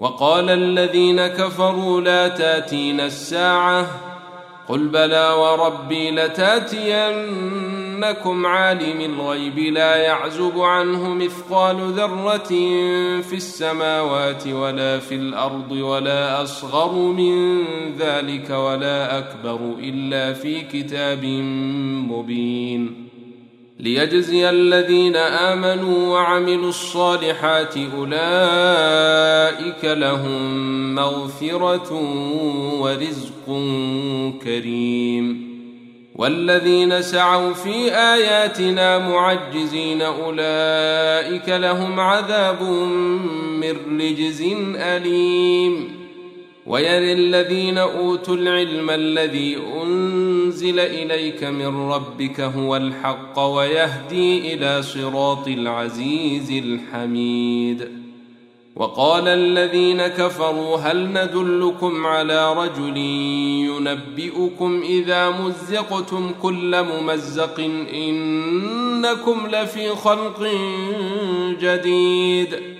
وقال الذين كفروا لا تاتين الساعة قل بلى وربي لتاتينكم عالم الغيب لا يعزب عنه مثقال ذرة في السماوات ولا في الأرض ولا أصغر من ذلك ولا أكبر إلا في كتاب مبين. ليجزي الذين آمنوا وعملوا الصالحات أولئك لهم مغفرة ورزق كريم. والذين سعوا في آياتنا معجزين أولئك لهم عذاب من رجز أليم. ويرى الذين أوتوا العلم الذي أنزل إليك من ربك هو الحق ويهدي إلى صراط العزيز الحميد. وقال الذين كفروا هل ندلكم على رجل ينبئكم إذا مزقتم كل ممزق إنكم لفي خلق جديد.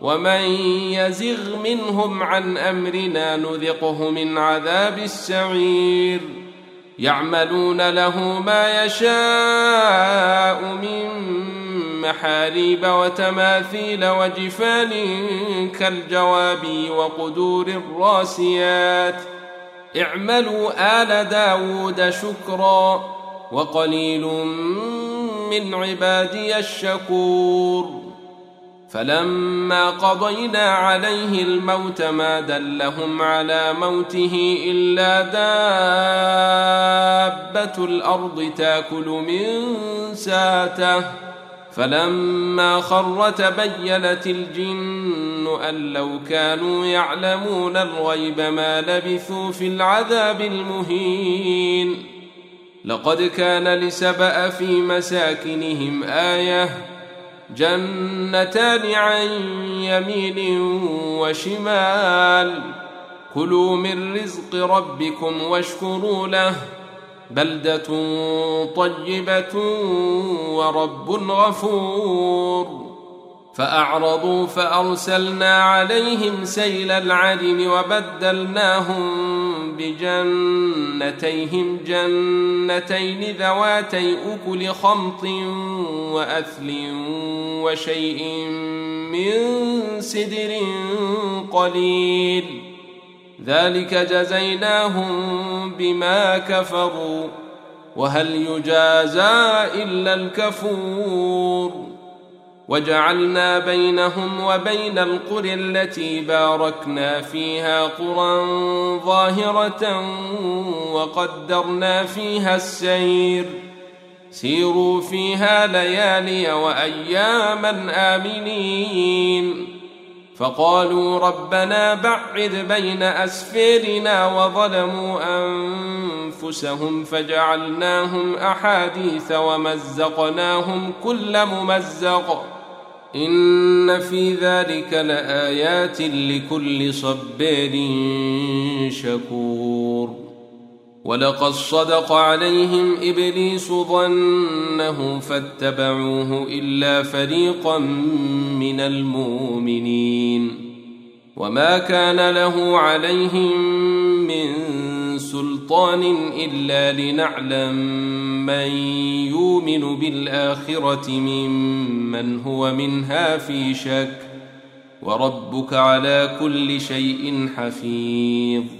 ومن يزغ منهم عن امرنا نذقه من عذاب السعير يعملون له ما يشاء من محاريب وتماثيل وجفان كالجواب وقدور الراسيات اعملوا ال داود شكرا وقليل من عبادي الشكور فلما قضينا عليه الموت ما دلهم على موته إلا دابة الأرض تاكل من ساته. فلما خر تبينت الجن أن لو كانوا يعلمون الغيب ما لبثوا في العذاب المهين. لقد كان لسبأ في مساكنهم آية جنتان عن يمين وشمال. كلوا من رزق ربكم واشكروا له. بلدة طيبة ورب غفور. فأعرضوا فأرسلنا عليهم سيل العرم وبدلناهم بجنتيهم جنتين ذواتي أكل خمط وأثل وشيء من سدر قليل. ذلك جزيناهم بما كفروا وهل يجازى إلا الكفور؟ وجعلنا بينهم وبين القرى التي باركنا فيها قرى ظاهرة وقدرنا فيها السير. سيروا فيها ليالي وأياما آمنين. فقالوا ربنا بعد بين اسفيرنا وظلموا أنفسهم فجعلناهم أحاديث ومزقناهم كل ممزق. إن في ذلك لآيات لكل صبار شكور. ولقد صدق عليهم إبليس ظنه فاتبعوه إلا فريقا من المؤمنين. وما كان له عليهم من سلطان إلا لنعلم من يؤمن بالآخرة ممن هو منها في شك وربك على كل شيء حفيظ.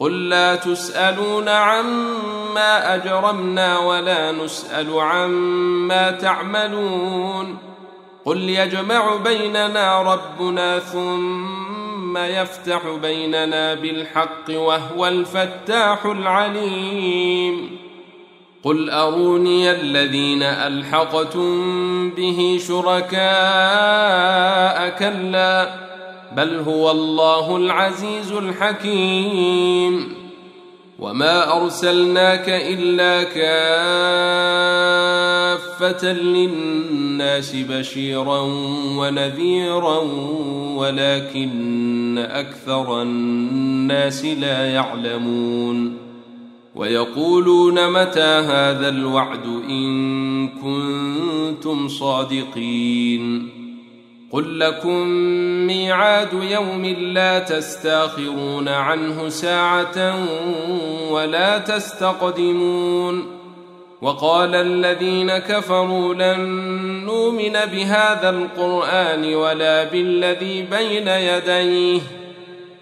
قل لا تسألون عما أجرمنا ولا نسأل عما تعملون قل يجمع بيننا ربنا ثم يفتح بيننا بالحق وهو الفتاح العليم قل أروني الذين ألحقتم به شركاء كلا بل هو الله العزيز الحكيم. وما أرسلناك إلا كافة للناس بشيرا ونذيرا ولكن أكثر الناس لا يعلمون. ويقولون متى هذا الوعد إن كنتم صادقين. قل لكم ميعاد يوم لا تستاخرون عنه ساعه ولا تستقدمون وقال الذين كفروا لن نؤمن بهذا القران ولا بالذي بين يديه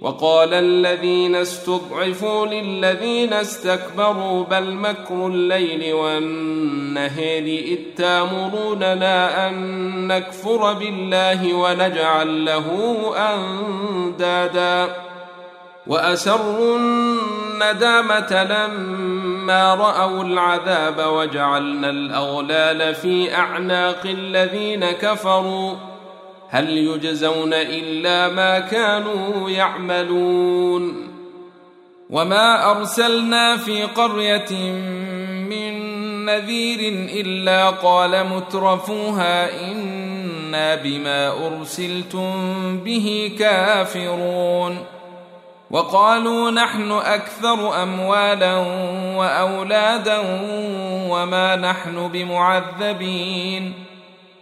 وقال الذين استضعفوا للذين استكبروا بل مكر الليل والنهار إذ تامروننا أن نكفر بالله ونجعل له أندادا وأسروا الندامة لما رأوا العذاب وجعلنا الأغلال في أعناق الذين كفروا هل يجزون إلا ما كانوا يعملون وما أرسلنا في قرية من نذير إلا قال مترفوها إنا بما أرسلتم به كافرون وقالوا نحن أكثر أموالا وأولادا وما نحن بمعذبين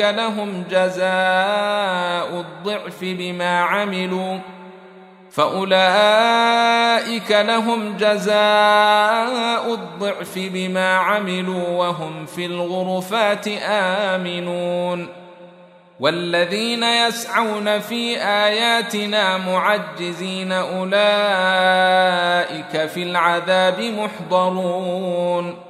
لهم جزاء الضعف بما عملوا. فأولئك لهم جزاء الضعف بما عملوا وهم في الغرفات آمنون. والذين يسعون في آياتنا معجزين أولئك في العذاب محضرون.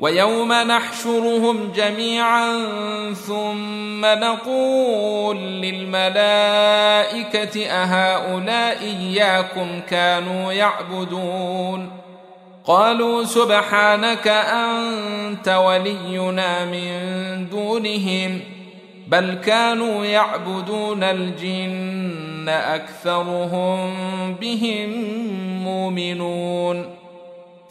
ويوم نحشرهم جميعا ثم نقول للملائكة أهؤلاء إياكم كانوا يعبدون؟ قالوا سبحانك أنت ولينا من دونهم بل كانوا يعبدون الجن أكثرهم بهم مؤمنون.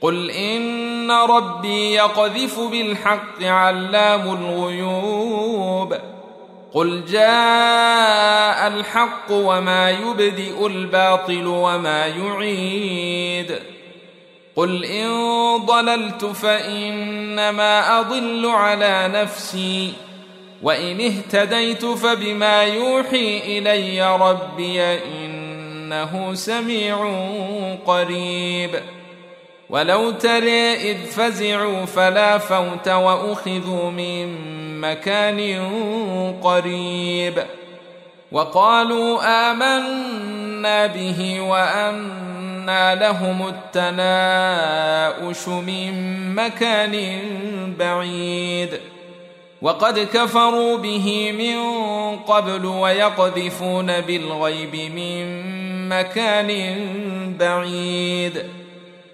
قل ان ربي يقذف بالحق علام الغيوب قل جاء الحق وما يبدئ الباطل وما يعيد قل ان ضللت فانما اضل على نفسي وان اهتديت فبما يوحي الي ربي انه سميع قريب ولو ترى اذ فزعوا فلا فوت واخذوا من مكان قريب وقالوا امنا به وانى لهم التناؤش من مكان بعيد وقد كفروا به من قبل ويقذفون بالغيب من مكان بعيد